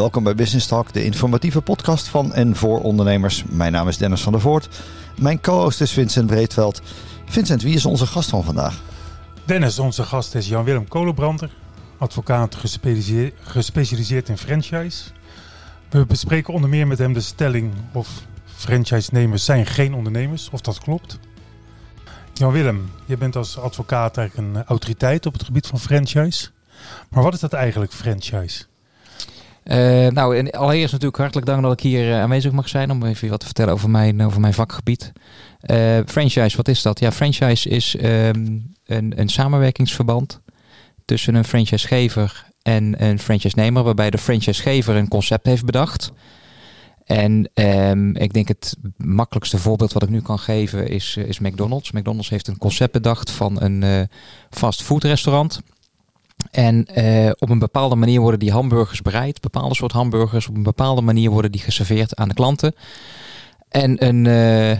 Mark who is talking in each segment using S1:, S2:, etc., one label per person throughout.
S1: Welkom bij Business Talk, de informatieve podcast van en voor ondernemers. Mijn naam is Dennis van der Voort. Mijn co-host is Vincent Breedveld. Vincent, wie is onze gast van vandaag?
S2: Dennis, onze gast is Jan-Willem Kolenbrander, advocaat gespecialiseerd, in franchise. We bespreken onder meer met hem de stelling of franchise-nemers zijn geen ondernemers, of dat klopt. Jan-Willem, je bent als advocaat eigenlijk een autoriteit op het gebied van franchise. Maar wat is dat eigenlijk, franchise?
S3: Uh, nou, en allereerst natuurlijk hartelijk dank dat ik hier uh, aanwezig mag zijn om even wat te vertellen over mijn, over mijn vakgebied. Uh, franchise, wat is dat? Ja, franchise is um, een, een samenwerkingsverband tussen een franchisegever en een franchise-nemer, waarbij de franchisegever een concept heeft bedacht. En um, ik denk het makkelijkste voorbeeld wat ik nu kan geven is, is McDonald's. McDonald's heeft een concept bedacht van een fastfood restaurant. En uh, op een bepaalde manier worden die hamburgers bereid. Bepaalde soort hamburgers. Op een bepaalde manier worden die geserveerd aan de klanten. En een, uh,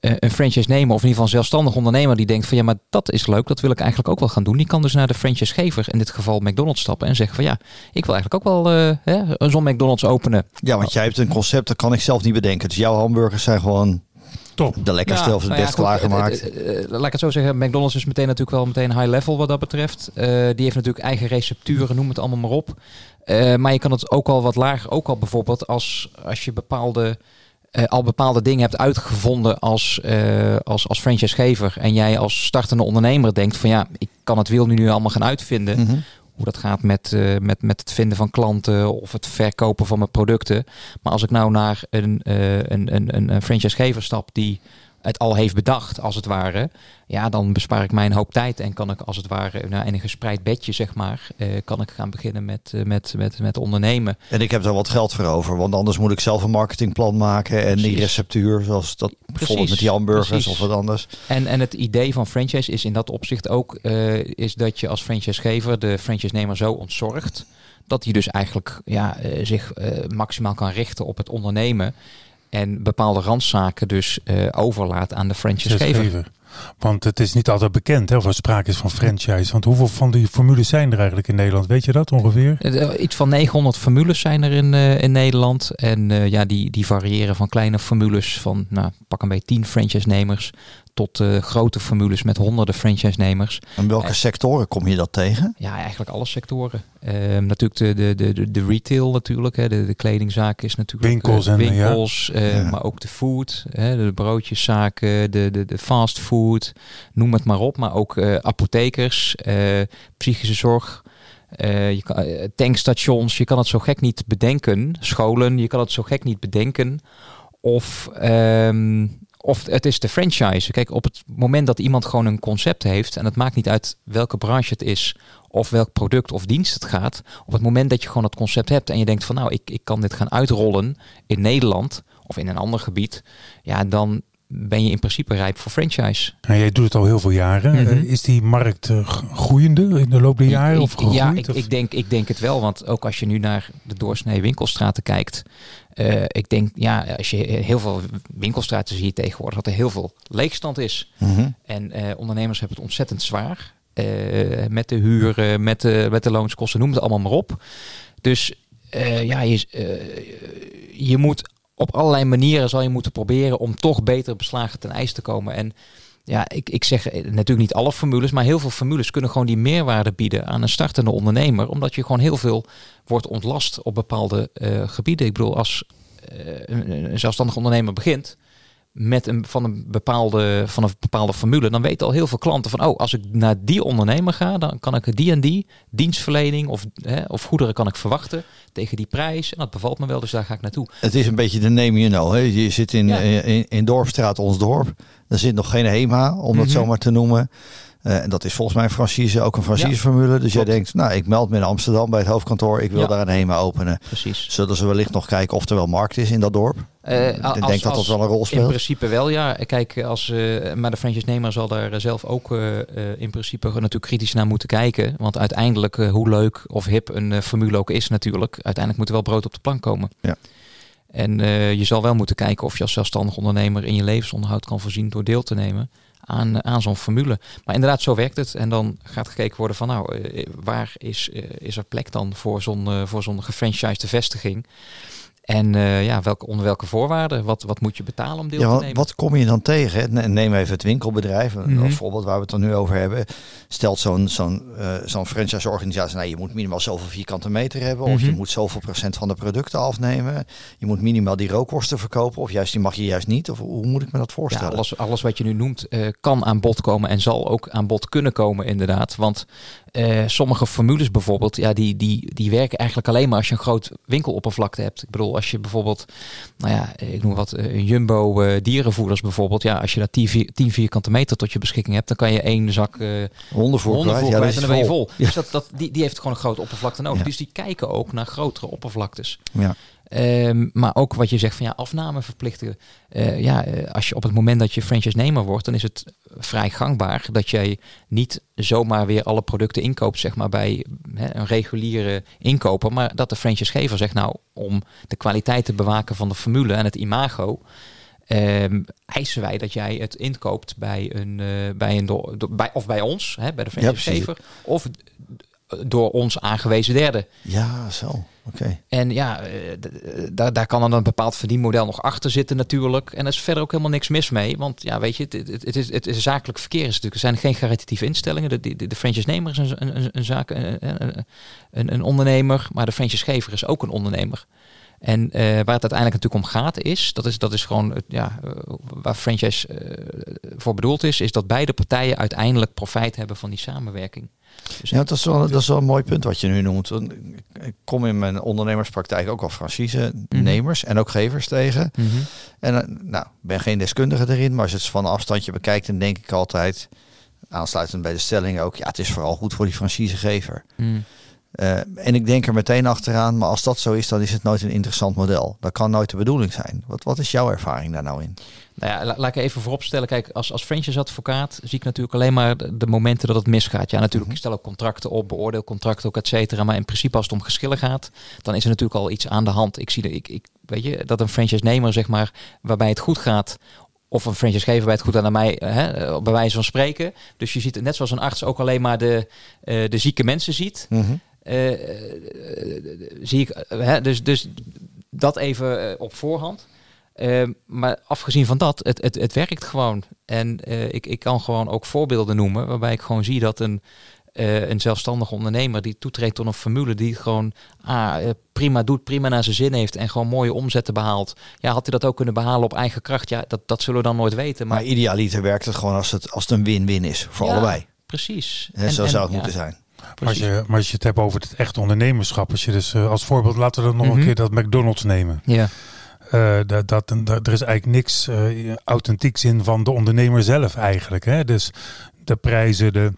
S3: een franchise-nemer, of in ieder geval een zelfstandig ondernemer, die denkt van ja, maar dat is leuk, dat wil ik eigenlijk ook wel gaan doen. Die kan dus naar de franchisegever, in dit geval McDonald's, stappen en zeggen van ja, ik wil eigenlijk ook wel uh, hè, zo'n McDonald's openen.
S1: Ja, want jij hebt een concept, dat kan ik zelf niet bedenken. Dus jouw hamburgers zijn gewoon
S2: Top.
S1: De lekkerste ja, of het nou best ja, klaargemaakt.
S3: Uh, uh, laat ik het zo zeggen, McDonald's is meteen natuurlijk wel meteen high level wat dat betreft. Uh, die heeft natuurlijk eigen recepturen, noem het allemaal maar op. maar je kan het ook al wat lager, ook al bijvoorbeeld als, als je bepaalde, al bepaalde dingen hebt uitgevonden als, als, als franchisegever. En jij als startende ondernemer denkt van ja, ik kan het wiel nu, nu allemaal gaan uitvinden. Mm -hmm hoe dat gaat met, uh, met, met het vinden van klanten of het verkopen van mijn producten. Maar als ik nou naar een, uh, een, een, een franchisegever stap die het al heeft bedacht, als het ware, ja, dan bespaar ik mij een hoop tijd en kan ik als het ware nou, in een gespreid bedje, zeg maar, uh, kan ik gaan beginnen met, uh, met, met, met ondernemen.
S1: En ik heb daar wat geld voor over, want anders moet ik zelf een marketingplan maken en Precies. die receptuur, zoals dat Precies. bijvoorbeeld met die hamburgers Precies. of wat anders.
S3: En, en het idee van franchise is in dat opzicht ook, uh, is dat je als franchisegever de franchise-nemer zo ontzorgt, dat hij dus eigenlijk ja, zich maximaal kan richten op het ondernemen en bepaalde randzaken dus uh, overlaat aan de franchisegever.
S2: Want het is niet altijd bekend hè, of er sprake is van franchise. Want hoeveel van die formules zijn er eigenlijk in Nederland? Weet je dat ongeveer?
S3: Uh, iets van 900 formules zijn er in, uh, in Nederland. En uh, ja, die, die variëren van kleine formules van nou, pak een beetje 10 franchise-nemers tot uh, grote formules met honderden franchise-nemers.
S1: En welke uh, sectoren kom je dat tegen?
S3: Ja, eigenlijk alle sectoren. Uh, natuurlijk de, de, de, de retail natuurlijk, hè. De, de kledingzaak is natuurlijk
S2: winkels, en,
S3: winkels
S2: ja.
S3: Ja. maar ook de food, hè. de broodjeszaken, de, de, de fastfood, noem het maar op. Maar ook apothekers, psychische zorg. Uh, je kan, uh, tankstations, je kan het zo gek niet bedenken. Scholen, je kan het zo gek niet bedenken. Of um, of het is de franchise. Kijk, op het moment dat iemand gewoon een concept heeft, en het maakt niet uit welke branche het is, of welk product of dienst het gaat, op het moment dat je gewoon dat concept hebt en je denkt van nou, ik, ik kan dit gaan uitrollen in Nederland of in een ander gebied, ja, dan ben je in principe rijp voor franchise.
S2: Nou, jij doet het al heel veel jaren. Mm -hmm. Is die markt uh, groeiende in de loop der jaren? Of gegroeid,
S3: ja, ik,
S2: of?
S3: ik, denk, ik denk het wel. Want ook als je nu naar de doorsnee winkelstraten kijkt. Uh, ik denk, ja, als je heel veel winkelstraten ziet tegenwoordig, dat er heel veel leegstand is. Mm -hmm. En uh, ondernemers hebben het ontzettend zwaar. met de huren, met de, met de loonskosten, noem het allemaal maar op. Dus ja, je, je moet op allerlei manieren zal je moeten proberen om toch betere beslagen ten ijs te komen. En ja, ik, ik zeg natuurlijk niet alle formules, maar heel veel formules kunnen gewoon die meerwaarde bieden aan een startende ondernemer. Omdat je gewoon heel veel wordt ontlast op bepaalde uh, gebieden. Ik bedoel, als een, een zelfstandig ondernemer begint met een, van, een bepaalde, van een bepaalde formule, dan weten al heel veel klanten van, oh, als ik naar die ondernemer ga, dan kan ik die en die dienstverlening of, hè, of goederen kan ik verwachten tegen die prijs. En dat bevalt me wel, dus daar ga ik naartoe.
S1: Het is een beetje de name you know. Hè? Je zit in, ja. in, in Dorpstraat, ons dorp. Er zit nog geen HEMA, om dat mm -hmm. zo maar te noemen. Uh, en dat is volgens mij franchise ook een franchiseformule. Ja, dus jij denkt, nou, ik meld me in Amsterdam bij het hoofdkantoor. Ik wil ja. daar een HEMA openen.
S3: Precies.
S1: Zullen ze wellicht nog kijken of er wel markt is in dat dorp? Uh, ik als, denk dat dat wel een rol speelt.
S3: In principe wel, ja. Kijk, als, uh, maar de franchise-nemer zal daar zelf ook in principe natuurlijk kritisch naar moeten kijken. Want uiteindelijk, hoe leuk of hip een formule ook is natuurlijk, uiteindelijk moet er wel brood op de plank komen.
S1: Ja.
S3: En je zal wel moeten kijken of je als zelfstandig ondernemer in je levensonderhoud kan voorzien door deel te nemen aan, aan zo'n formule. Maar inderdaad, zo werkt het. En dan gaat gekeken worden van nou, waar is, is er plek dan voor zo'n voor zo'n gefranchised vestiging? En uh, ja, welke, onder welke voorwaarden? Wat, wat moet je betalen om deel
S1: ja,
S3: te nemen?
S1: Wat kom je dan tegen? Neem even het winkelbedrijf, mm als voorbeeld waar we het dan nu over hebben. Stelt zo'n zo'n uh, zo'n franchise-organisatie, nou, je moet minimaal zoveel vierkante meter hebben. Of je
S3: Mhm.
S1: moet zoveel procent van de producten afnemen. Je moet minimaal die rookworsten verkopen. Of juist die mag je juist niet. Of hoe moet ik me dat
S3: Ja,
S1: voorstellen?
S3: alles, alles wat je nu noemt eh, kan aan bod komen en zal ook aan bod kunnen komen inderdaad. Want eh, sommige formules bijvoorbeeld, ja, die, die, die werken eigenlijk alleen maar als je een groot winkeloppervlakte hebt. Ik bedoel, als je bijvoorbeeld, nou ja, ik noem wat, eh, een jumbo eh, dierenvoeders bijvoorbeeld. Ja, als je daar 10, vier- 10 vierkante meter tot je beschikking hebt, dan kan je één zak eh
S1: hondenvoer
S3: hondenvoer
S1: Ja,
S3: en dan ben je vol.
S1: Ja.
S3: Dus dat, dat, die, die heeft gewoon een grote oppervlakte nodig.
S1: Ja.
S3: Dus die kijken ook naar grotere oppervlaktes.
S1: Ja.
S3: Ehm, maar ook wat je zegt van ja, afname verplichten. Eh, ja, eh, als je op het moment dat je franchise-nemer wordt, dan is het vrij gangbaar dat jij niet zomaar weer alle producten inkoopt, zeg maar, bij hè, een reguliere inkoper. Maar dat de franchisegever zegt, nou, om de kwaliteit te bewaken van de formule en het imago. ehm, eisen wij dat jij het inkoopt bij een, eh, bij een do- do- bij, of bij ons, hè, bij de
S1: Ja,
S3: franchisegever, of d- door ons aangewezen derde.
S1: Ja, zo. Oké.
S3: En ja, eh, d- daar, daar kan dan een bepaald verdienmodel nog achter zitten natuurlijk. En er is verder ook helemaal niks mis mee. Want ja, weet je, het, het, het is, het is zakelijk verkeer is natuurlijk. Er zijn geen caritatieve instellingen. De, de, de franchise-nemer is een, een, een, zaak, een, een, een, ondernemer. Maar de franchisegever is ook een ondernemer. En eh, waar het uiteindelijk natuurlijk om gaat is, dat is, dat is gewoon ja, eh, waar franchise eh, voor bedoeld is, is dat beide partijen uiteindelijk profijt hebben van die samenwerking. Dus
S1: Ja, dat is, wel, dat is wel een mooi punt wat je nu noemt. Ik- kom in mijn ondernemerspraktijk ook wel franchise-nemers en ook gevers tegen.
S3: Mhm.
S1: En eh, nou, ik ben geen deskundige erin, maar als je het van een afstandje bekijkt, dan denk ik altijd, aansluitend bij de stelling ook, ja, het is vooral goed voor die franchisegever.
S3: Mm.
S1: En ik denk er meteen achteraan, maar als dat zo is, dan is het nooit een interessant model. Dat kan nooit de bedoeling zijn. Wat, wat is jouw ervaring daar nou in?
S3: Nou ja, la- laat ik even vooropstellen. Kijk, als, als franchise-advocaat zie ik natuurlijk alleen maar de, de momenten dat het misgaat. Ja, natuurlijk,
S1: Mhm.
S3: ik stel ook contracten op, beoordeel contracten ook, et cetera. Maar in principe als het om geschillen gaat, dan is er natuurlijk al iets aan de hand. Ik zie dat, ik, ik, weet je, dat een franchise-nemer, zeg maar, waarbij het goed gaat... Of een franchisegever bij het goed naar mij, hè, eh, bij wijze van spreken. Dus je ziet net zoals een arts ook alleen maar de, eh, de zieke mensen ziet.
S1: Mhm.
S3: Eh, zie ik, hè, dus, dus dat even op voorhand. Eh, maar afgezien van dat, het, het, het werkt gewoon. En eh, ik, ik kan gewoon ook voorbeelden noemen waarbij ik gewoon zie dat een, eh, een zelfstandige ondernemer die toetreedt tot een formule die het gewoon ah, eh, prima doet, prima naar zijn zin heeft en gewoon mooie omzetten behaalt. Ja, had hij dat ook kunnen behalen op eigen kracht? Ja, dat, dat zullen we dan nooit weten. Maar,
S1: Maar idealiter werkt het gewoon als het, als het een win-win is voor
S3: Ja,
S1: allebei.
S3: precies.
S1: En, zo zou het
S3: ja,
S1: moeten zijn.
S2: Maar als, je, maar als je het hebt over het echt ondernemerschap, als je dus als voorbeeld laten we dan nog
S3: Mhm.
S2: een keer dat McDonald's nemen.
S3: Ja.
S2: Eh, dat, dat, dat, er is eigenlijk niks eh, authentieks in van de ondernemer zelf eigenlijk. Hè? Dus de prijzen, de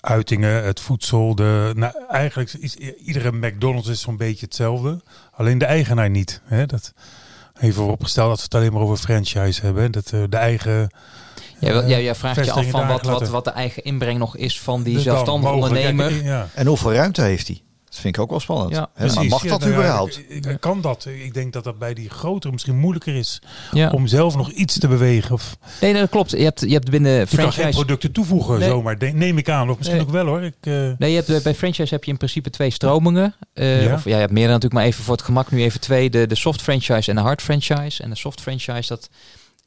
S2: uitingen, het voedsel. De, nou, eigenlijk is iedere McDonald's is zo'n beetje hetzelfde. Alleen de eigenaar niet. Hè? Dat, even vooropgesteld dat we het alleen maar over franchise hebben. hè. Dat eh, de eigen...
S3: Jij, wil- jij, jij vraagt je af van wat, wat, wat de eigen inbreng nog is van die
S2: dan
S3: zelfstandige ondernemer.
S2: Ja,
S1: En hoeveel ruimte heeft hij? Vind ik ook wel spannend.
S3: Ja,
S1: maar mag
S2: Ja,
S1: dat
S2: nou
S1: überhaupt?
S2: ik- ik- Kan dat? Ik denk dat dat bij die grotere misschien moeilijker is
S3: Ja.
S2: om zelf nog iets te bewegen. Of
S3: Nee, nee, dat klopt. Je hebt, je hebt binnen
S2: je kan geen
S3: franchise.
S2: producten toevoegen
S3: Nee.
S2: zomaar. Neem ik aan. Of misschien
S3: Nee.
S2: ook wel hoor. Ik, eh,
S3: Nee, je hebt, eh, bij franchise heb je in principe twee stromingen. Eh,
S2: Ja.
S3: Of ja, je hebt meer dan natuurlijk, maar even voor het gemak nu even twee. De, de soft franchise en de hard franchise. En de soft franchise, dat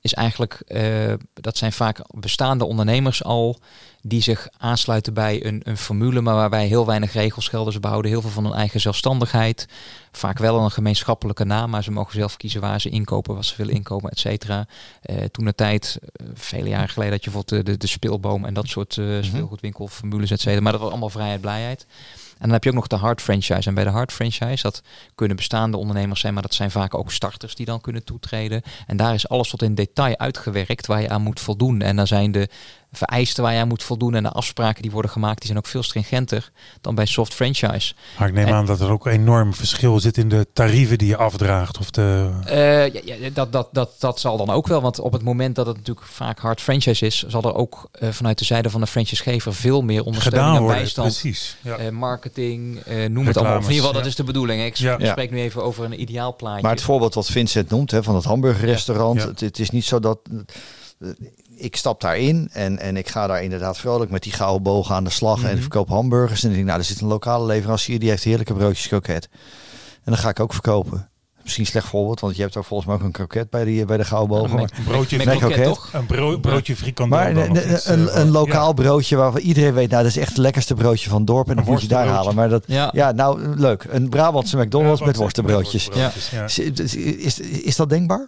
S3: is eigenlijk, eh, dat zijn vaak bestaande ondernemers al die zich aansluiten bij een, een formule, maar waarbij heel weinig regels gelden. Ze behouden heel veel van hun eigen zelfstandigheid. Vaak wel een gemeenschappelijke naam, maar ze mogen zelf kiezen waar ze inkopen, wat ze willen inkopen, et cetera. Eh, toen de tijd, eh, vele jaren geleden, dat je bijvoorbeeld de, de, de speelboom en dat soort eh speelgoedwinkelformules, et cetera. Maar dat was allemaal vrijheid, blijheid. En dan heb je ook nog de hard franchise. En bij de hard franchise, dat kunnen bestaande ondernemers zijn, maar dat zijn vaak ook starters die dan kunnen toetreden. En daar is alles tot in detail uitgewerkt waar je aan moet voldoen. En dan zijn de vereisten waar je aan moet voldoen en de afspraken die worden gemaakt, die zijn ook veel stringenter dan bij soft franchise.
S2: maar ik neem
S3: En-
S2: aan dat er ook een enorm verschil zit in de tarieven die je afdraagt. Of de,
S3: Eh, ja, ja, dat, dat, dat, dat zal dan ook wel, want op het moment dat het natuurlijk vaak hard franchise is, zal er ook eh, vanuit de zijde van de franchisegever veel meer ondersteuning
S2: gedaan
S3: en
S2: worden.
S3: bijstand.
S2: Precies. Ja.
S3: eh, marketing, eh, noem het allemaal. Of in ieder geval, dat
S2: ja.
S3: is de bedoeling. Ik
S2: Ja.
S3: spreek nu even over een ideaal plaatje.
S1: Maar het voorbeeld wat Vincent noemt hè, van het hamburgerrestaurant.
S2: Ja. Ja.
S1: Het, het is niet zo dat ik stap daarin en, en ik ga daar inderdaad vrolijk met die gouden bogen aan de slag en
S3: Mhm.
S1: ik verkoop hamburgers. En ik denk, nou, er zit een lokale leverancier die heeft heerlijke broodjes kroket. En dan ga ik ook verkopen. Misschien slecht voorbeeld, want je hebt ook volgens mij ook een kroket bij, die, bij de gouden
S2: Een broodje,
S1: kroket.
S3: toch?
S2: een bro- broodje frikandel.
S1: Maar een,
S2: iets,
S1: een,
S2: eh, ja.
S1: lokaal broodje waarvan iedereen weet, nou, dat is echt het lekkerste broodje van het dorp. En dat moet je daar halen. Maar dat,
S3: Ja.
S1: ja, nou, leuk. Een Brabantse McDonald's
S2: Ja,
S1: met worstenbroodjes. Is, is, is dat denkbaar?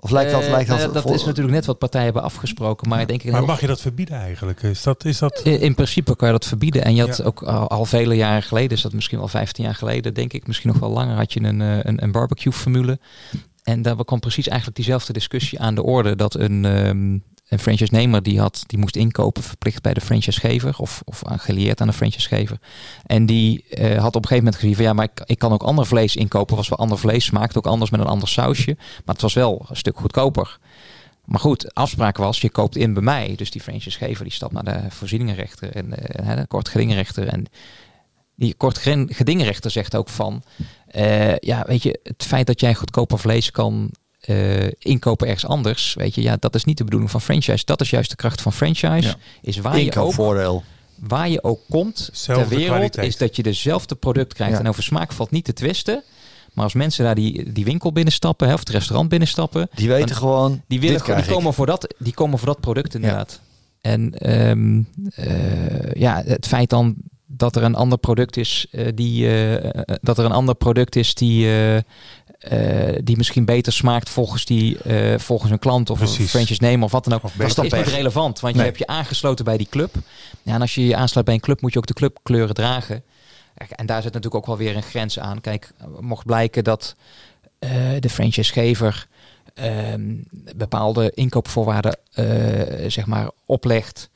S1: Of lijkt dat,
S3: Eh,
S1: lijkt dat,
S3: ja, dat is natuurlijk net wat partijen hebben afgesproken. Maar ik denk ik
S2: Maar mag je dat verbieden eigenlijk? Is dat, is dat...
S3: in in principe kan je dat verbieden. En je had
S2: Ja.
S3: ook al, al vele jaren geleden, is dat misschien wel 15 jaar geleden, denk ik, misschien nog wel langer, had je een, eh, een, een barbecue formule. En daar kwam precies eigenlijk diezelfde discussie aan de orde. Dat een, ehm, een franchise-nemer die, had, die moest inkopen verplicht bij de franchisegever. Of, of gelieerd aan de franchisegever. En die eh, had op een gegeven moment gezien van ja, maar ik, ik kan ook ander vlees inkopen. Was wel ander vlees, smaakt ook anders met een ander sausje. Maar het was wel een stuk goedkoper. Maar goed, afspraak was, je koopt in bij mij. Dus die franchisegever die stapt naar de voorzieningenrechter en eh, hè, de kort gedingenrechter. En die kort geding- gedingenrechter zegt ook van, eh, ja, weet je, het feit dat jij goedkoper vlees kan eh, inkopen ergens anders, weet je, ja, dat is niet de bedoeling van franchise. Dat is juist de kracht van franchise.
S1: Ja.
S3: Is waar je, ook, waar je ook komt
S2: Zelfde
S3: ter wereld,
S2: kwaliteit.
S3: is dat je dezelfde product krijgt.
S1: Ja.
S3: En over smaak valt niet te twisten. Maar als mensen daar die, die winkel binnenstappen, hè, of het restaurant binnenstappen,
S1: Die weten
S3: Dan-
S1: gewoon,
S3: die, willen, die, komen voor dat, die komen voor dat product inderdaad. En ehm, eh, ja, het feit dan dat er een ander product is eh, die dat er een ander product is die, eh, die misschien beter smaakt volgens die eh, volgens een klant of een franchise nemen of wat dan ook.
S2: Of
S3: dat is niet relevant, want
S1: Nee.
S3: je hebt je aangesloten bij die club. Ja, en als je je aansluit bij een club, moet je ook de clubkleuren dragen. En daar zit natuurlijk ook wel weer een grens aan. Kijk, mocht blijken dat eh, de franchisegever ehm, bepaalde inkoopvoorwaarden zeg maar oplegt.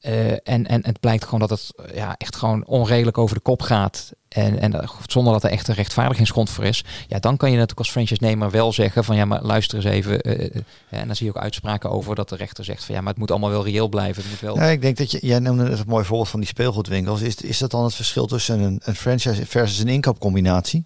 S3: Eh, en, en het blijkt gewoon dat het eh, ja, echt gewoon onredelijk over de kop gaat. En, en dat- zonder dat er echt een rechtvaardigingsgrond voor is. Ja, dan kan je natuurlijk als franchise-nemer wel zeggen van ja, maar luister eens even. eh, eh, en dan zie je ook uitspraken over dat de rechter zegt van ja, maar het moet allemaal wel reëel blijven. Het moet wel.
S1: Ja, ik denk dat je, jij noemde een mooi voorbeeld van die speelgoedwinkels. Is, is dat dan het verschil tussen een, een franchise versus een inkoopcombinatie?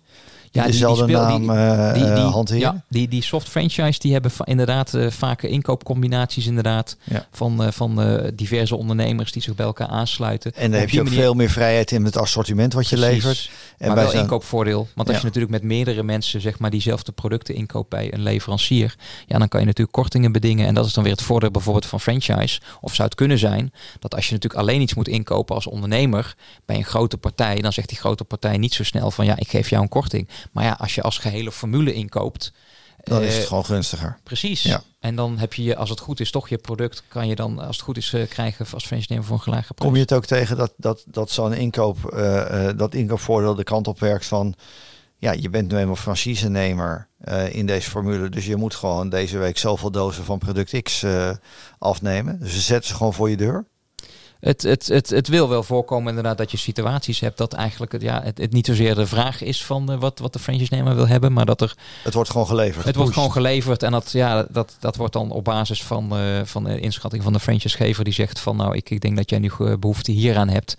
S3: Ja, die- die
S1: dezelfde
S3: speel- die-
S1: naam eh,
S3: die,
S1: eh,
S3: die,
S1: hanteren?
S3: ja, die, die soft franchise die hebben inderdaad eh, vaker inkoopcombinaties inderdaad
S1: Ja.
S3: van, eh, van eh, diverse ondernemers die zich bij elkaar aansluiten.
S1: En dan
S3: Op
S1: heb je ook
S3: manier-
S1: veel meer vrijheid in het assortiment wat je
S3: Precies.
S1: levert. En
S3: maar wel inkoopvoordeel. Want als
S1: Ja.
S3: je natuurlijk met meerdere mensen zeg maar diezelfde producten inkoopt bij een leverancier, ja, dan kan je natuurlijk kortingen bedingen. En dat is dan weer het voordeel bijvoorbeeld van franchise. Of zou het kunnen zijn dat als je natuurlijk alleen iets moet inkopen als ondernemer bij een grote partij, dan zegt die grote partij niet zo snel van ja, ik geef jou een korting. Maar ja, als je als gehele formule inkoopt.
S1: Dan is
S3: eh,
S1: het gewoon gunstiger.
S3: Precies.
S1: Ja.
S3: En dan heb je, als het goed is, toch je product kan je dan, als het goed is, eh, krijgen als franchise voor een gelage prijs.
S1: Kom je het ook tegen dat, dat, dat zo'n inkoop, eh, eh, dat inkoopvoordeel de kant op werkt van... Ja, je bent nu eenmaal franchise-nemer eh, in deze formule. Dus je moet gewoon deze week zoveel dozen van product X eh, afnemen. Dus ze zetten ze gewoon voor je deur.
S3: Het, het, het, het wil wel voorkomen inderdaad dat je situaties hebt dat eigenlijk het, ja, het, het niet zozeer de vraag is van eh, wat, wat de franchise-nemer wil hebben, maar dat er,
S1: Het wordt gewoon geleverd.
S3: het wordt gewoon geleverd en dat, ja, dat, dat wordt dan op basis van, eh, van de inschatting van de franchisegever die zegt van nou, ik, ik denk dat jij nu eh, behoefte hieraan hebt.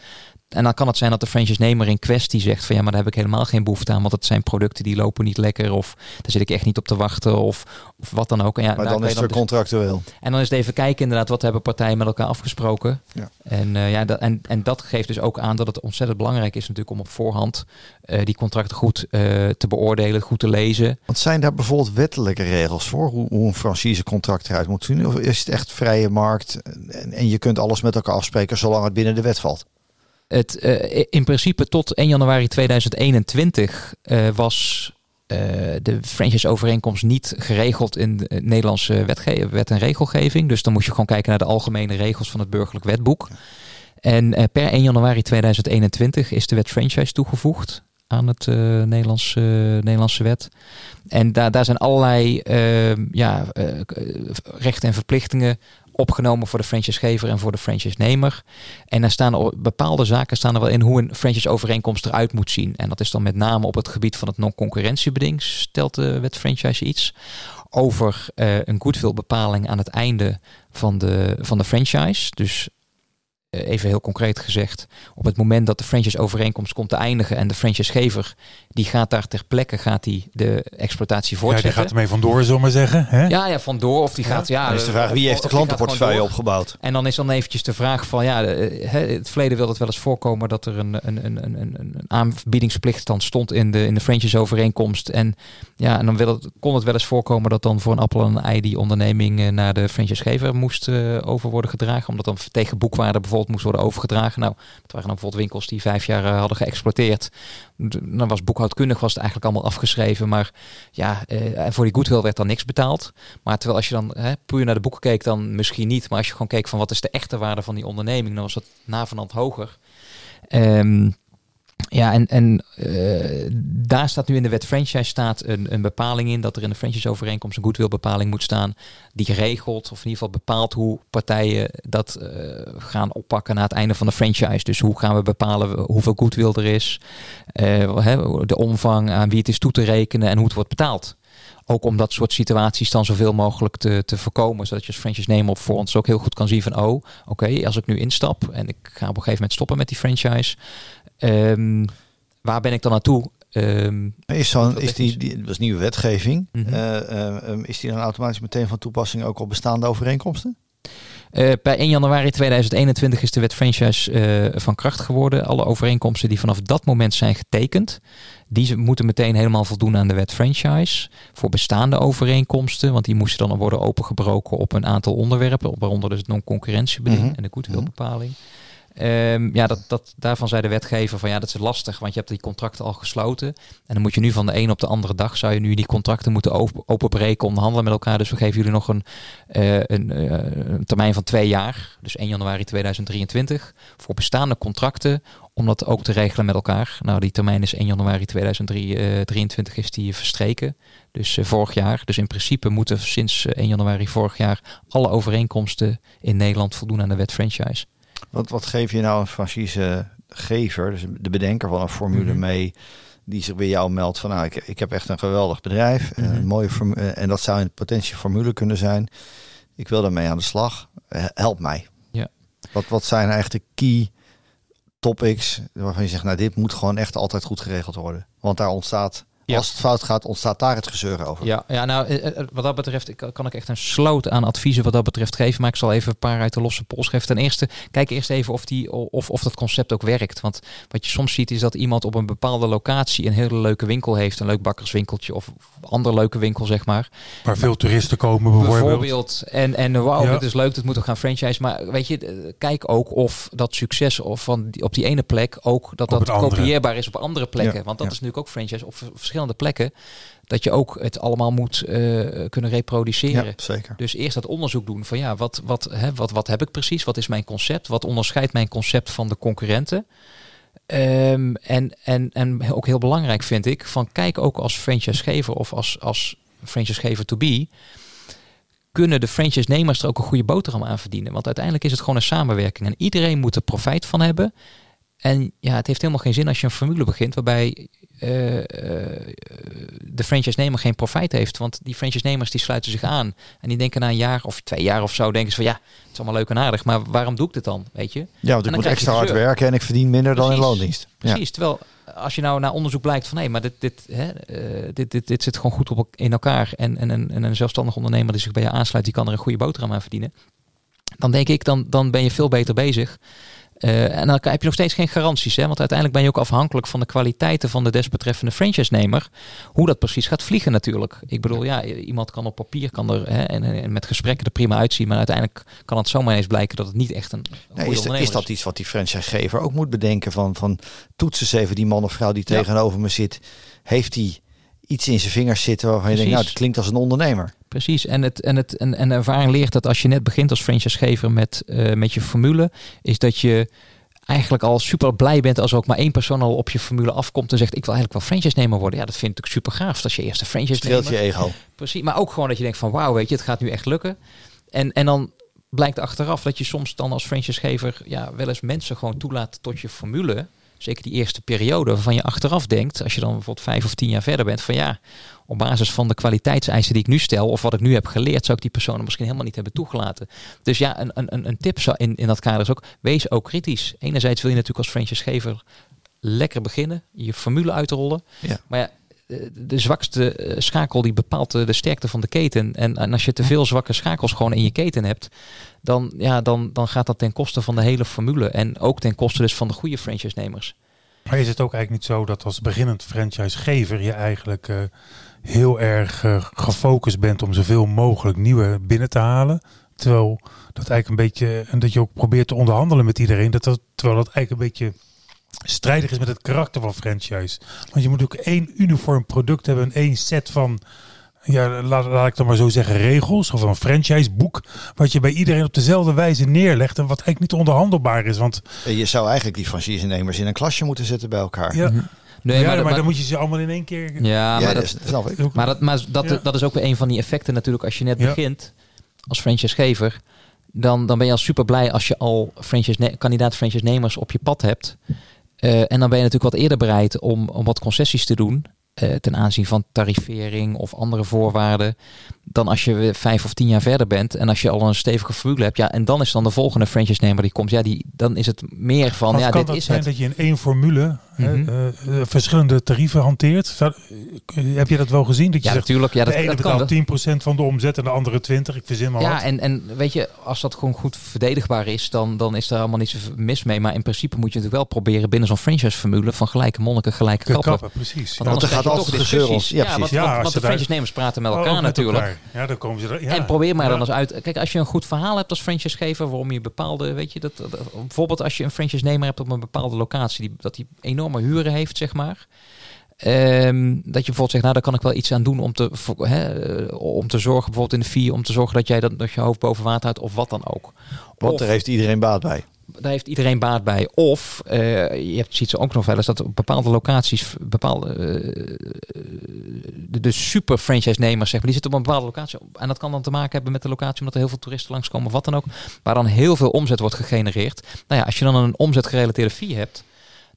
S3: En dan kan het zijn dat de franchise-nemer in kwestie zegt van ja, maar daar heb ik helemaal geen behoefte aan, want het zijn producten die lopen niet lekker of daar zit ik echt niet op te wachten of, of wat dan ook. En, ja,
S1: maar dan is het
S3: dus-
S1: contractueel.
S3: en dan is het even kijken inderdaad, wat hebben partijen met elkaar afgesproken.
S1: Ja.
S3: En, eh, ja, dat, en, en dat geeft dus ook aan dat het ontzettend belangrijk is natuurlijk om op voorhand eh, die contracten goed eh, te beoordelen, goed te lezen.
S1: Want zijn daar bijvoorbeeld wettelijke regels voor? Hoe, hoe een franchisecontract eruit moet zien? Of is het echt vrije markt en, en je kunt alles met elkaar afspreken zolang het binnen de wet valt?
S3: Het, eh, in principe tot 1 januari 2021 eh, was eh, de franchise-overeenkomst niet geregeld in de Nederlandse wetge- wet en regelgeving. Dus dan moest je gewoon kijken naar de algemene regels van het burgerlijk wetboek. En per 1 januari 2021 is de wet franchise toegevoegd aan het Nederlandse, Nederlandse wet. En daar, daar zijn allerlei eh, ja, rechten en verplichtingen opgenomen voor de franchisegever en voor de franchise-nemer. En daar staan bepaalde zaken staan er wel in hoe een franchise-overeenkomst eruit moet zien. En dat is dan met name op het gebied van het non-concurrentiebeding. Stelt de wet franchise iets over eh, een goodwill bepaling aan het einde van de, van de franchise. Dus even heel concreet gezegd, op het moment dat de franchise-overeenkomst komt te eindigen en de franchisegever die gaat daar ter plekke gaat die de exploitatie voortzetten.
S2: Ja, die gaat ermee vandoor, zullen we maar zeggen. Hè?
S3: Ja, ja, vandoor. Of die gaat, ja.
S1: Dan is de vraag, wie heeft de klantenportefeuille opgebouwd?
S3: En dan is dan eventjes de vraag van, ja, het verleden wil het wel eens voorkomen dat er een, een, een, een, een aanbiedingsplicht dan stond in de, in de franchise-overeenkomst. En ja, en dan wil het, kon het wel eens voorkomen dat dan voor een appel en een ei die onderneming eh, naar de franchisegever moest uh, over worden gedragen. Omdat dan tegen boekwaarde bijvoorbeeld moest worden overgedragen. Nou, dat waren dan bijvoorbeeld winkels die vijf jaar uh, hadden geëxploiteerd. Dan was boekhoudkundig was het eigenlijk allemaal afgeschreven. Maar ja, uh, voor die goodwill werd dan niks betaald. Maar terwijl als je dan hè, puur naar de boeken keek, dan misschien niet. Maar als je gewoon keek van wat is de echte waarde van die onderneming, dan was dat navenant hoger. Um, ja, en, en uh, daar staat nu in de wet franchise staat een, een bepaling in dat er in de franchise-overeenkomst een goodwill-bepaling moet staan die regelt of in ieder geval bepaalt hoe partijen dat uh, gaan oppakken na het einde van de franchise. Dus hoe gaan we bepalen hoeveel goodwill er is, uh, de omvang aan wie het is toe te rekenen en hoe het wordt betaald. Ook om dat soort situaties dan zoveel mogelijk te, te voorkomen. Zodat je als franchise nemer op voorhand ook heel goed kan zien van... oh, oké, als ik nu instap en ik ga op een gegeven moment stoppen met die franchise... Um, waar ben ik dan naartoe? Um,
S1: is, is die, die, dat was nieuwe wetgeving, mm -hmm. uh, uh, is die dan automatisch meteen van toepassing ook op bestaande overeenkomsten?
S3: Uh, bij 1 januari 2021 is de wet franchise uh, van kracht geworden. Alle overeenkomsten die vanaf dat moment zijn getekend, die moeten meteen helemaal voldoen aan de wet franchise. Voor bestaande overeenkomsten, want die moesten dan worden opengebroken op een aantal onderwerpen, waaronder dus non-concurrentiebeding mm -hmm. en de goedwilbepaling. Mm -hmm. Um, ja, dat, dat, daarvan zei de wetgever van ja, dat is lastig, want je hebt die contracten al gesloten. En dan moet je nu van de een op de andere dag, zou je nu die contracten moeten open, openbreken, onderhandelen met elkaar. Dus we geven jullie nog een, een, uh, een, termijn van twee jaar, dus 1 januari 2023, voor bestaande contracten, om dat ook te regelen met elkaar. Nou, die termijn is 1 januari 2023 is die verstreken, dus vorig jaar. Dus in principe moeten sinds 1 januari vorig jaar alle overeenkomsten in Nederland voldoen aan de wet franchise.
S1: Wat, wat geef je nou een franchisegever, dus de bedenker van een formule mm -hmm. mee, die zich bij jou meldt van nou, ik, ik heb echt een geweldig bedrijf, mm -hmm. een mooie formule, en dat zou een potentie formule kunnen zijn. Ik wil daarmee aan de slag. Help mij.
S3: Ja.
S1: Wat, wat zijn eigenlijk de key topics waarvan je zegt, nou dit moet gewoon echt altijd goed geregeld worden. Want daar ontstaat ja. Als het fout gaat, ontstaat daar het gezeur over.
S3: Ja, ja nou, wat dat betreft kan ik echt een sloot aan adviezen wat dat betreft geven. Maar ik zal even een paar uit de losse pols geven. Ten eerste, kijk eerst even of, die, of, of dat concept ook werkt. Want wat je soms ziet is dat iemand op een bepaalde locatie een hele leuke winkel heeft. Een leuk bakkerswinkeltje of ander leuke winkel, zeg maar.
S2: Waar veel toeristen komen bijvoorbeeld.
S3: Bijvoorbeeld. En, en wauw, ja. dat is leuk, dat moet ook gaan franchise. Maar weet je, kijk ook of dat succes of van die, op die ene plek ook dat dat kopieerbaar is op andere plekken. Ja. Want dat is natuurlijk ook franchise op verschillende plekken, dat je ook het allemaal moet uh, kunnen reproduceren.
S1: Ja, zeker.
S3: Dus eerst dat onderzoek doen van ja, wat, wat, hè, wat, wat heb ik precies? Wat is mijn concept? Wat onderscheidt mijn concept van de concurrenten? Um, en, en, en ook heel belangrijk vind ik, van kijk ook als franchisegever of als, als franchisegever to be, kunnen de franchise-nemers er ook een goede boterham aan verdienen. Want uiteindelijk is het gewoon een samenwerking en iedereen moet er profijt van hebben. En ja, het heeft helemaal geen zin als je een formule begint waarbij uh, de franchise-nemer geen profijt heeft. Want die franchise-nemers die sluiten zich aan. En die denken na een jaar of twee jaar of zo, denken ze van ja, het is allemaal leuk en aardig. Maar waarom doe ik dit dan, weet je?
S1: Ja, want ik moet extra hard werken en ik verdien minder precies, dan in loondienst.
S3: Precies, ja. terwijl als je nou naar onderzoek blijkt van nee, maar dit, dit, hè, uh, dit, dit, dit zit gewoon goed op in elkaar. En, en, en, en een zelfstandig ondernemer die zich bij je aansluit, die kan er een goede boterham aan verdienen. Dan denk ik, dan, dan ben je veel beter bezig. Uh, en dan heb je nog steeds geen garanties. Hè? Want uiteindelijk ben je ook afhankelijk van de kwaliteiten van de desbetreffende franchise-nemer. Hoe dat precies gaat vliegen natuurlijk. Ik bedoel, ja, iemand kan op papier kan er hè, en, en, met gesprekken er prima uitzien. Maar uiteindelijk kan het zomaar eens blijken dat het niet echt een
S1: nee, is, is dat iets wat die franchisegever ook moet bedenken? Van, van toets eens even die man of vrouw die ja. tegenover me zit. Heeft die iets in zijn vingers zitten waarvan je Precies. denkt, nou, het klinkt als een ondernemer.
S3: Precies, en, het, en, het, en, en de ervaring leert dat als je net begint als franchisegever met, uh, met je formule, is dat je eigenlijk al super blij bent als ook maar één persoon al op je formule afkomt en zegt ik wil eigenlijk wel franchise-nemer worden. Ja, dat vind ik super gaaf als je eerste franchise
S1: Streelt je ego.
S3: Precies, maar ook gewoon dat je denkt van wauw, weet je, het gaat nu echt lukken. En, en dan blijkt achteraf dat je soms dan als franchisegever ja, wel eens mensen gewoon toelaat tot je formule. Zeker die eerste periode, waarvan je achteraf denkt, als je dan bijvoorbeeld vijf of tien jaar verder bent, van ja, op basis van de kwaliteitseisen die ik nu stel, of wat ik nu heb geleerd, zou ik die personen misschien helemaal niet hebben toegelaten. Dus ja, een, een, een tip in, in dat kader is ook, wees ook kritisch. Enerzijds wil je natuurlijk als franchisegever lekker beginnen, je formule uitrollen. Ja. Maar ja, de zwakste eh, schakel die bepaalt de sterkte van de keten. En, en als je te veel zwakke schakels gewoon in je keten hebt, dan, ja, dan, dan gaat dat ten koste van de hele formule. En ook ten koste dus van de goede franchise-nemers.
S2: Maar is het ook eigenlijk niet zo dat als beginnend franchisegever je eigenlijk uh, heel erg uh, gefocust bent om zoveel mogelijk nieuwe binnen te halen? Terwijl dat eigenlijk een beetje, en dat je ook probeert te onderhandelen met iedereen, dat dat, terwijl dat eigenlijk een beetje strijdig is met het karakter van franchise. Want je moet ook één uniform product hebben, één set van, ja, laat, laat ik dan maar zo zeggen, regels of een franchiseboek, wat je bij iedereen op dezelfde wijze neerlegt en wat eigenlijk niet onderhandelbaar is. Want
S1: je zou eigenlijk die franchise-nemers in een klasje moeten zetten bij elkaar.
S2: Ja. Mhm. Nee, ja, maar, dan moet je ze allemaal in één keer.
S3: Ja, maar, dat, dat, maar, dat, maar dat, dat is ook weer een van die effecten natuurlijk als je net begint als franchisegever. Dan, dan ben je al super blij als je al franchise kandidaat franchise-nemers op je pad hebt. Uh, en dan ben je natuurlijk wat eerder bereid om, om wat concessies te doen. Uh, ten aanzien van tarivering of andere voorwaarden. Dan als je vijf of tien jaar verder bent. En als je al een stevige formule hebt. Ja, en dan is dan de volgende franchise-nemer die komt. Ja, die, dan is het meer van. ja,
S2: dit
S3: is
S2: zijn
S3: het.
S2: dat je in één formule Mhm. Eh, eh, verschillende tarieven hanteert. Eh, heb je dat wel gezien? Dat je
S3: ja,
S2: zegt,
S3: natuurlijk. Ja,
S2: dat,
S3: de ene
S2: betaalt 10% van de omzet en de andere 20%. Ik verzin maar
S3: Ja, en, en weet je, als dat gewoon goed verdedigbaar is, dan, dan is er allemaal niet zo mis mee. Maar in principe moet je natuurlijk wel proberen binnen zo'n franchise-formule van gelijke monniken, gelijke kappen. kappen
S2: precies.
S3: Want anders gaat toch discussies. Ja, precies. Ja, want, want, de franchise-nemers praten met elkaar natuurlijk.
S2: Ja, dan komen ze er,
S3: En probeer maar dan eens uit. Kijk, als je een goed verhaal hebt als franchise-gever, waarom je bepaalde, weet je, dat, bijvoorbeeld als je een franchise-nemer hebt op een bepaalde locatie, die, dat die enorme huren heeft, zeg maar. Um, dat je bijvoorbeeld zegt, nou daar kan ik wel iets aan doen om te, hè, om te zorgen, bijvoorbeeld in de vier, om te zorgen dat jij dat, dat je hoofd boven water houdt of wat dan ook.
S1: Want daar heeft iedereen baat bij.
S3: Daar heeft iedereen baat bij. Of uh, je hebt, ziet ze ook nog wel eens dat op bepaalde locaties, bepaalde uh, de, de, super franchise-nemers, zeg maar, die zitten op een bepaalde locatie. En dat kan dan te maken hebben met de locatie, omdat er heel veel toeristen langskomen of wat dan ook. Waar dan heel veel omzet wordt gegenereerd. Nou ja, als je dan een omzetgerelateerde fee hebt,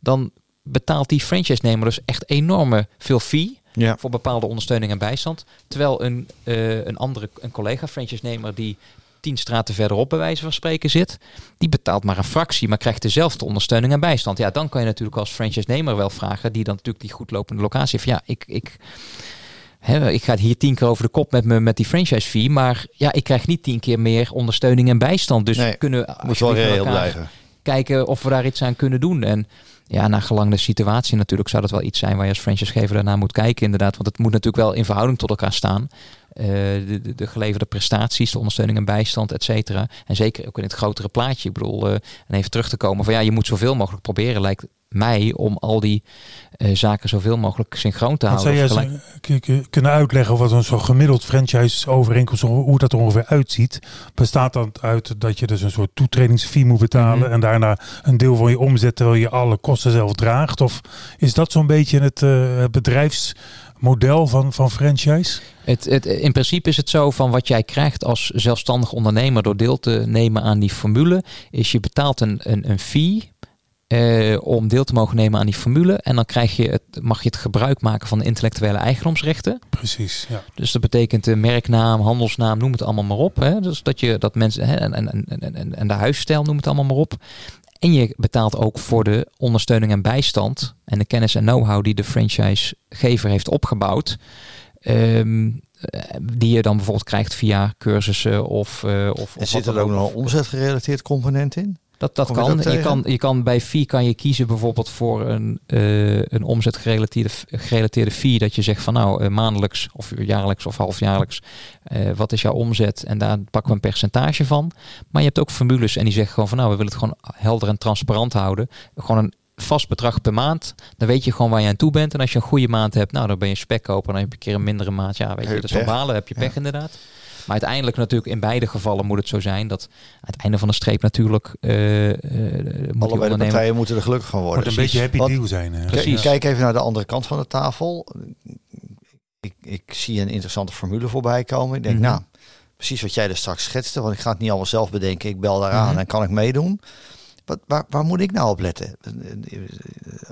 S3: dan betaalt die franchise-nemer dus echt enorme veel fee ja. voor bepaalde ondersteuning en bijstand. Terwijl een, uh, een andere een collega franchise-nemer die tien straten verderop bij wijze van spreken zit, die betaalt maar een fractie, maar krijgt dezelfde ondersteuning en bijstand. Ja, dan kan je natuurlijk als franchise-nemer wel vragen, die dan natuurlijk die goed lopende locatie heeft. Ja, ik, ik, hè, ik ga hier tien keer over de kop met, me, met die franchise fee, maar ja, ik krijg niet tien keer meer ondersteuning en bijstand. Dus nee, kunnen
S1: moet wel reëel blijven.
S3: Kijken of we daar iets aan kunnen doen. En ja, naar gelang de situatie natuurlijk zou dat wel iets zijn waar je als franchisegever daarna moet kijken inderdaad. Want het moet natuurlijk wel in verhouding tot elkaar staan. Uh, de, de, de, geleverde prestaties, de ondersteuning en bijstand, et cetera. En zeker ook in het grotere plaatje. Ik bedoel, uh, en even terug te komen van ja, je moet zoveel mogelijk proberen, lijkt mij, om al die uh, zaken zoveel mogelijk synchroon te houden.
S2: Zou jij kunnen uitleggen wat een zo'n gemiddeld franchise overeenkomst, hoe dat er ongeveer uitziet? Bestaat dat uit dat je dus een soort toetredingsfee moet betalen mm -hmm. en daarna een deel van je omzet terwijl je alle kosten zelf draagt? Of is dat zo'n beetje het uh, bedrijfsmodel van, van franchise?
S3: Het, het, in principe is het zo van wat jij krijgt als zelfstandig ondernemer door deel te nemen aan die formule, is je betaalt een, een, een fee uh, om deel te mogen nemen aan die formule. En dan krijg je het, mag je het gebruik maken van de intellectuele eigendomsrechten.
S2: Precies, ja.
S3: Dus dat betekent de merknaam, handelsnaam, noem het allemaal maar op. Hè. Dus dat je dat mensen hè, en, en, en, en, en de huisstijl, noem het allemaal maar op. En je betaalt ook voor de ondersteuning en bijstand en de kennis en know-how die de franchisegever heeft opgebouwd. Um, die je dan bijvoorbeeld krijgt via cursussen of. Uh, of
S1: en zit er ook nog een omzetgerelateerd component in?
S3: Dat, dat kan. Je, kan. je kan bij fee kan je kiezen bijvoorbeeld voor een, uh, een omzetgerelateerde gerelateerde fee. Dat je zegt van nou uh, maandelijks of jaarlijks of halfjaarlijks. Uh, wat is jouw omzet? En daar pakken we een percentage van. Maar je hebt ook formules en die zeggen gewoon van nou we willen het gewoon helder en transparant houden. Gewoon een vast bedrag per maand. Dan weet je gewoon waar je aan toe bent. En als je een goede maand hebt, nou dan ben je spekkoper. Dan heb je een keer een mindere maand. Ja, weet je, dat is balen. Heb je pech ja. inderdaad. Maar uiteindelijk natuurlijk in beide gevallen moet het zo zijn dat aan het einde van de streep natuurlijk uh, uh,
S1: moet Allebei de partijen moeten er gelukkig van worden.
S2: Moet een beetje happy deal zijn. Hè?
S1: Precies. Kijk even naar de andere kant van de tafel. Ik, ik zie een interessante formule voorbij komen. Ik denk, mm -hmm. nou, precies wat jij er straks schetste, want ik ga het niet allemaal zelf bedenken. Ik bel daar aan mm -hmm. en kan ik meedoen. wat, waar, waar moet ik nou op letten?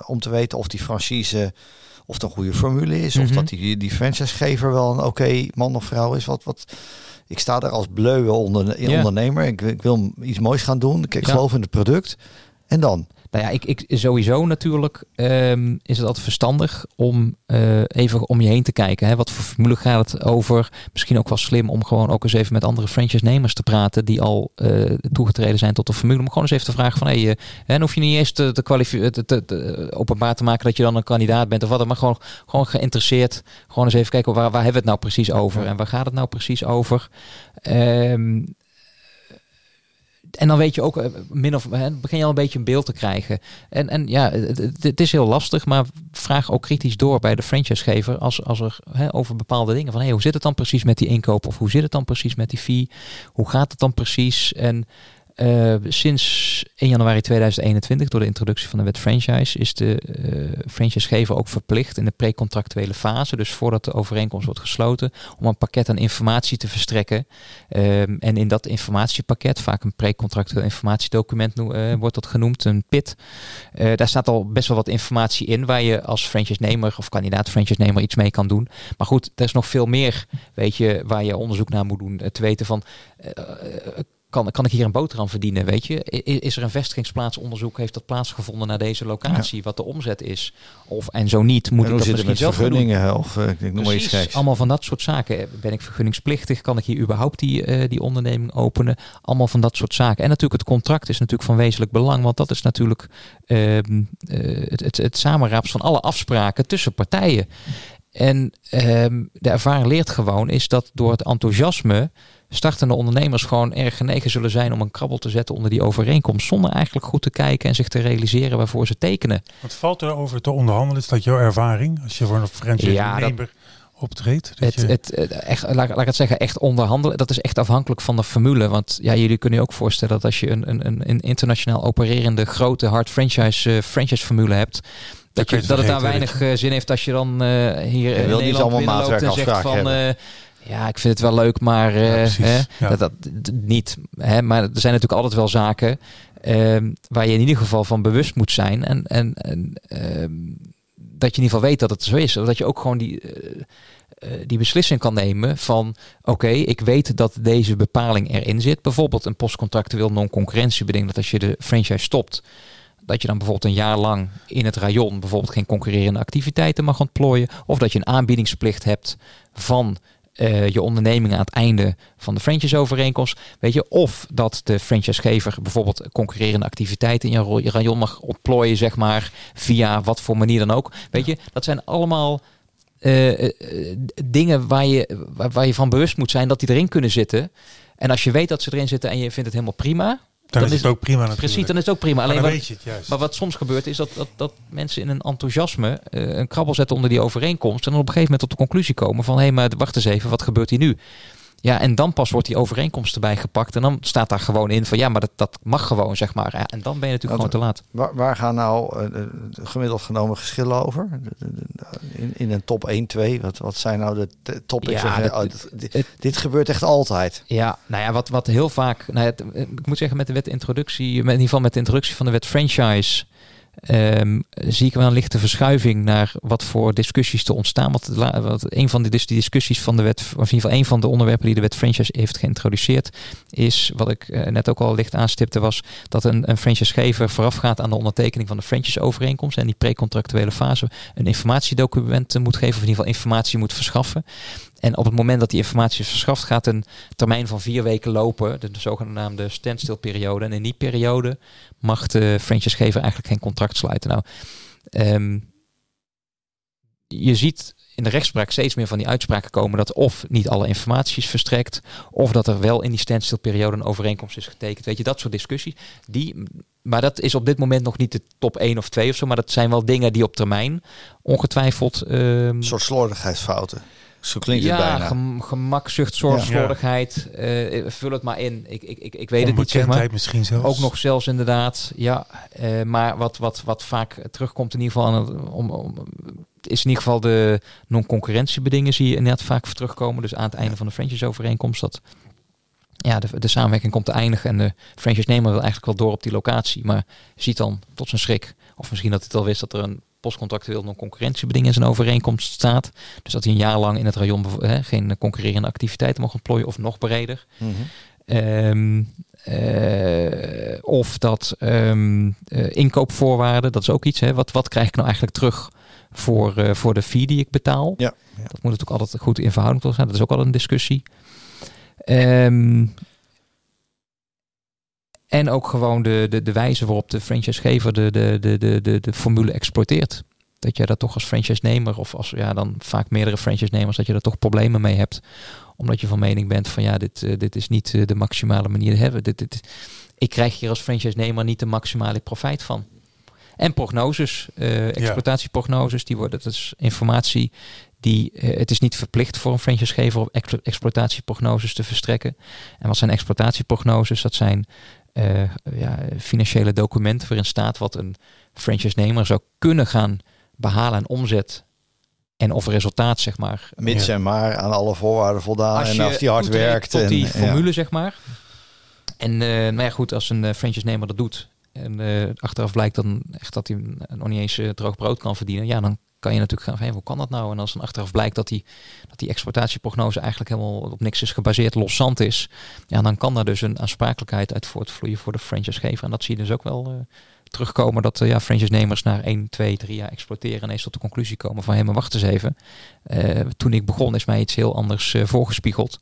S1: Om te weten of die franchise of het een goede formule is, of
S3: Mhm.
S1: dat die, die franchisegever wel een oké man of vrouw is. Wat, wat, ik sta er als bleuwe onder, ondernemer. Ik, ik wil iets moois gaan doen. Ik, ik
S3: Ja.
S1: geloof in het product. En dan?
S3: Nou ja, ik, ik, sowieso natuurlijk ehm, is het altijd verstandig om eh, even om je heen te kijken. Hè? Wat voor formule gaat het over? Misschien ook wel slim om gewoon ook eens even met andere franchise-nemers te praten die al eh, toegetreden zijn tot de formule. Om gewoon eens even te vragen van, hé, hey, eh, hè, dan hoef je niet eens te, te, te, te- te- openbaar te maken dat je dan een kandidaat bent of wat, dan, maar gewoon, gewoon geïnteresseerd. Gewoon eens even kijken, waar, waar hebben we het nou precies over? En waar gaat het nou precies over? Ehm, en dan weet je ook, eh, min of hè, begin je al een beetje een beeld te krijgen. En, en ja, het, is heel lastig, maar vraag ook kritisch door bij de franchisegever als, als er hè, over bepaalde dingen van hey, hoe zit het dan precies met die inkoop of hoe zit het dan precies met die fee? Hoe gaat het dan precies? En eh, sinds 1 januari 2021, door de introductie van de wet franchise, is de eh franchisegever ook verplicht in de precontractuele fase, dus voordat de overeenkomst wordt gesloten, om een pakket aan informatie te verstrekken. Ehm, en in dat informatiepakket, vaak een precontractueel informatiedocument eh, wordt dat genoemd, een PIT. daar staat al best wel wat informatie in waar je als franchise-nemer of kandidaat franchise-nemer iets mee kan doen. Maar goed, er is nog veel meer, weet je, waar je onderzoek naar moet doen. Te weten van, kan, kan ik hier een boterham verdienen, weet je? Is er een vestigingsplaatsonderzoek, heeft dat plaatsgevonden naar deze locatie, wat de omzet is? Of, en zo niet, moet ik dat misschien
S1: met
S3: zelf gaan doen?
S1: vergunningen? Of eh, ik noem maar iets
S3: Precies, allemaal van dat soort zaken. Ben ik vergunningsplichtig? Kan ik hier überhaupt die, eh, die onderneming openen? Allemaal van dat soort zaken. En natuurlijk het contract is natuurlijk van wezenlijk belang. Want dat is natuurlijk ehm, eh, het, het, het van alle afspraken tussen partijen. En ehm, de ervaring leert gewoon is dat door het enthousiasme startende ondernemers gewoon erg genegen zullen zijn om een krabbel te zetten onder die overeenkomst. Zonder eigenlijk goed te kijken en zich te realiseren waarvoor ze tekenen.
S2: Wat valt er over te onderhandelen? Is dat jouw ervaring als je voor een franchise-nemer optreedt?
S3: Het,
S2: je,
S3: het, het- echt, laat, laat ik het zeggen, echt onderhandelen. Dat is echt afhankelijk van de formule. Want ja, jullie kunnen je ook voorstellen dat als je een, een, een- een internationaal opererende grote hard franchise, eh, franchise formule hebt. Dat, je,
S2: je
S3: dat het daar weinig eh, zin heeft als je dan eh, hier in
S1: wil niet
S3: Nederland binnenloopt en zegt van... eh, ja, ik vind het wel leuk, maar hè, dat, dat, niet. Hè, maar er zijn natuurlijk altijd wel zaken ehm, waar je in ieder geval van bewust moet zijn. En, en, en ehm, dat je in ieder geval weet dat het zo is. Dat je ook gewoon die, die beslissing kan nemen van oké, ik weet dat deze bepaling erin zit. Bijvoorbeeld een postcontractueel non-concurrentiebeding. Dat als je de franchise stopt, dat je dan bijvoorbeeld een jaar lang in het rayon bijvoorbeeld geen concurrerende activiteiten mag ontplooien. Of dat je een aanbiedingsplicht hebt van eh, je onderneming aan het einde van de franchise-overeenkomst. Weet je, of dat de franchisegever bijvoorbeeld concurrerende activiteiten in je rayon mag ontplooien, zeg maar, via wat voor manier dan ook. Weet je, dat zijn allemaal eh, eh, dingen waar je, waar, waar je van bewust moet zijn dat die erin kunnen zitten. En als je weet dat ze erin zitten en je vindt het helemaal prima,
S2: dan,
S3: dan
S2: is het ook prima natuurlijk.
S3: precies, dan is het ook prima.
S2: Maar
S3: Alleen
S2: dan
S3: wat,
S2: weet je het juist.
S3: maar wat soms gebeurt is dat, dat, dat mensen in een enthousiasme eh, een krabbel zetten onder die overeenkomst. En dan op een gegeven moment tot de conclusie komen van hé, hey, maar wacht eens even, wat gebeurt hier nu? Ja, en dan pas wordt die overeenkomst erbij gepakt. En dan staat daar gewoon in van ja, maar dat, dat mag gewoon, zeg maar. Ja, en dan ben je natuurlijk
S1: Want-
S3: gewoon te laat.
S1: Waar, waar gaan nou eh, eh, gemiddeld genomen geschillen over? In, in een top 1, 2? Wat, wat zijn nou de t- topics?
S3: Ja, dat-
S1: oh, dit, dit-
S3: het-
S1: dit gebeurt echt altijd.
S3: Ja, nou ja, wat, wat heel vaak. Nou ja, het- ik moet zeggen, met de wet introductie, in ieder geval met de introductie van de wet franchise. Ehm, zie ik wel een lichte verschuiving naar wat voor discussies te ontstaan. Want, wat een van dus die discussies van de wet, of in ieder geval een van de onderwerpen die de wet franchise heeft geïntroduceerd, is wat ik eh, net ook al licht aanstipte, was dat een, een franchisegever voorafgaat aan de ondertekening van de franchise-overeenkomst en die precontractuele fase een informatiedocument moet geven, of in ieder geval informatie moet verschaffen. En op het moment dat die informatie is verschaft, gaat een termijn van vier weken lopen, de, de zogenaamde standstill-periode. En in die periode mag de franchisegever eigenlijk geen contract sluiten. Nou, ehm, je ziet in de rechtspraak steeds meer van die uitspraken komen dat of niet alle informatie is verstrekt, of dat er wel in die standstill-periode een overeenkomst is getekend. Weet je, dat soort discussies. Die, maar dat is op dit moment nog niet de top 1 of 2 of zo, maar dat zijn wel dingen die op termijn ongetwijfeld... ehm,
S1: Een soort slordigheidsfouten. Zo klinkt het
S3: ja,
S1: bijna.
S3: gem- gemak, zucht, zorg,
S2: Ja.
S3: slordigheid. eh, vul het maar in. Ik, ik, ik, ik weet het niet, zeg maar.
S2: Misschien zelfs.
S3: Ook nog zelfs inderdaad, ja. eh, maar wat, wat, wat vaak terugkomt in ieder geval, aan het, om, om, is in ieder geval de non-concurrentiebedingen zie je inderdaad vaak terugkomen. Dus aan het einde van de franchise-overeenkomst dat ja, de, de samenwerking komt te eindigen en de franchise-nemer wil eigenlijk wel door op die locatie, maar ziet dan tot zijn schrik, of misschien dat hij het al wist dat er een postcontractueel non-concurrentiebeding in zijn overeenkomst staat. Dus dat hij een jaar lang in het rayon geen concurrerende activiteiten mag ontplooien of nog breder. Mm -hmm. of dat um, inkoopvoorwaarden, dat is ook iets. Hè, wat, wat krijg ik nou eigenlijk terug voor, uh, voor de fee die ik betaal? Ja, ja. Dat moet natuurlijk altijd goed in verhouding zijn. Dat is ook al een discussie. Um, en ook gewoon de, de, de wijze waarop de franchisegever de, de, de, de, de, de formule exploiteert. Dat je daar toch als franchise-nemer of als ja, dan vaak meerdere franchise-nemers, dat je daar toch problemen mee hebt. Omdat je van mening bent van ja, dit, uh, dit is niet uh, de maximale manier te hebben. Dit, dit, ik krijg hier als franchise-nemer niet de maximale profijt van. En prognoses, uh, exploitatieprognoses, die worden, dat is informatie die, uh, het is niet verplicht voor een franchisegever om exploitatieprognoses te verstrekken. En wat zijn exploitatieprognoses? Dat zijn uh, ja, financiële documenten waarin staat wat een franchise-nemer zou kunnen gaan behalen aan omzet en of resultaat, zeg maar.
S1: Mits en maar aan alle voorwaarden voldaan als en als die hard werkt.
S3: Tot die formule, zeg maar. En uh, nou ja, goed, als een uh, franchise-nemer dat doet en uh, achteraf blijkt dan echt dat hij nog niet eens droog brood kan verdienen, ja, dan kan je natuurlijk gaan van, hoe kan dat nou? En als dan achteraf blijkt dat die, dat die exploitatieprognose eigenlijk helemaal op niks is gebaseerd, loszand is, ja, dan kan daar dus een aansprakelijkheid uit voortvloeien voor de franchisegever. En dat zie je dus ook wel uh, terugkomen, dat uh, ja, franchise-nemers na 1, 2, 3 jaar exporteren en eens tot de conclusie komen van, hé, maar wacht eens even. Uh, toen ik begon is mij iets heel anders voorgespiegeld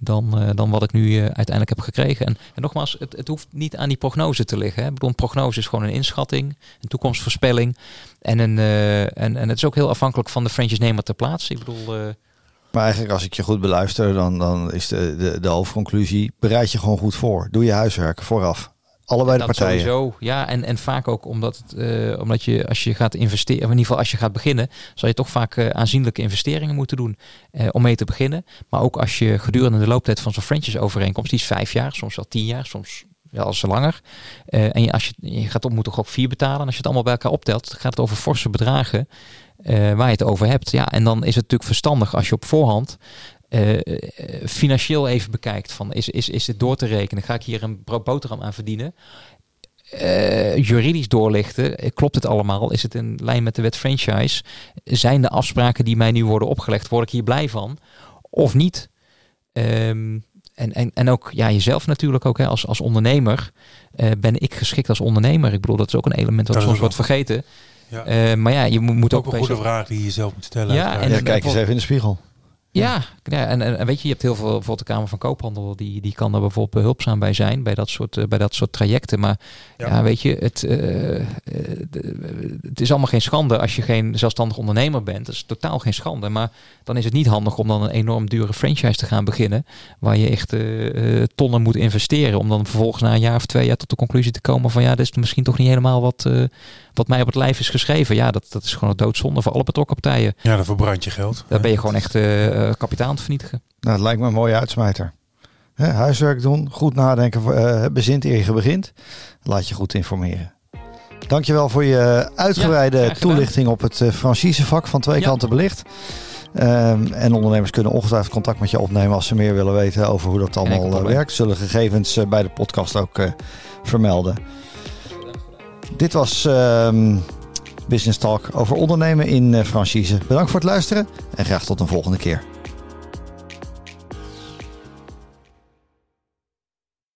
S3: dan, uh, dan wat ik nu uh, uiteindelijk heb gekregen. En, nogmaals, het, het, hoeft niet aan die prognose te liggen. Hè. Ik bedoel, een prognose is gewoon een inschatting, een toekomstvoorspelling. En, een, uh, en, en het is ook heel afhankelijk van de franchise-nemer ter plaatse. Ik bedoel...
S1: Maar eigenlijk als ik je goed beluister, dan, dan is de, de, de hoofdconclusie, bereid je gewoon goed voor. Doe je huiswerk vooraf. Allebei de partijen.
S3: Sowieso, ja. En, en vaak ook omdat, het, uh, omdat je als je gaat investeren, of in ieder geval als je gaat beginnen, zal je toch vaak uh, aanzienlijke investeringen moeten doen uh, om mee te beginnen. Maar ook als je gedurende de looptijd van zo'n franchise overeenkomst, die is vijf jaar, soms wel tien jaar, soms wel als langer. en je, als je, je gaat op, moet toch ook vier betalen. En als je het allemaal bij elkaar optelt, gaat het over forse bedragen waar je het over hebt. Ja, en dan is het natuurlijk verstandig als je op voorhand uh, financieel even bekijkt. Van is, is, is het door te rekenen? Ga ik hier een boterham aan verdienen? Uh, juridisch doorlichten. Klopt het allemaal? Is het in lijn met de wet franchise? Zijn de afspraken die mij nu worden opgelegd, word ik hier blij van? Of niet? Um, en, en, en ook ja, jezelf natuurlijk ook hè, als, als ondernemer. Uh, ben ik geschikt als ondernemer? Ik bedoel, dat is ook een element wat soms wordt vergeten. Ja. Uh, maar ja, je moet, moet
S2: ook...
S3: ook
S2: een goede vraag die je jezelf moet stellen.
S1: Ja, en, ja, kijk eens even in de spiegel.
S3: Ja, ja en, en, weet je, je hebt heel veel, bijvoorbeeld de Kamer van Koophandel, die, die kan er bijvoorbeeld behulpzaam bij zijn, bij dat soort, uh, bij dat soort trajecten. Maar ja, ja weet je, het, uh, het is allemaal geen schande als je geen zelfstandig ondernemer bent. Dat is totaal geen schande. Maar dan is het niet handig om dan een enorm dure franchise te gaan beginnen, waar je echt uh, tonnen moet investeren, om dan vervolgens na een jaar of twee jaar tot de conclusie te komen van ja, dit is misschien toch niet helemaal wat, wat mij op het lijf is geschreven. Ja, dat, dat is gewoon een doodzonde voor alle betrokken partijen.
S2: Ja, dan verbrand je geld.
S3: Daar ben je gewoon echt uh, kapitaal het vernietigen.
S1: Nou, het lijkt me een mooie uitsmijter. Huiswerk doen, goed nadenken, uh, bezint eer je begint. Laat je goed informeren. Dankjewel voor je uitgebreide ja, toelichting op het franchisevak van twee ja. kanten belicht. Um, en ondernemers kunnen ongetwijfeld contact met je opnemen als ze meer willen weten over hoe dat allemaal werkt. Zullen gegevens bij de podcast ook vermelden. Dit was um, Business Talk over ondernemen in franchise. Bedankt voor het luisteren en graag tot een volgende keer.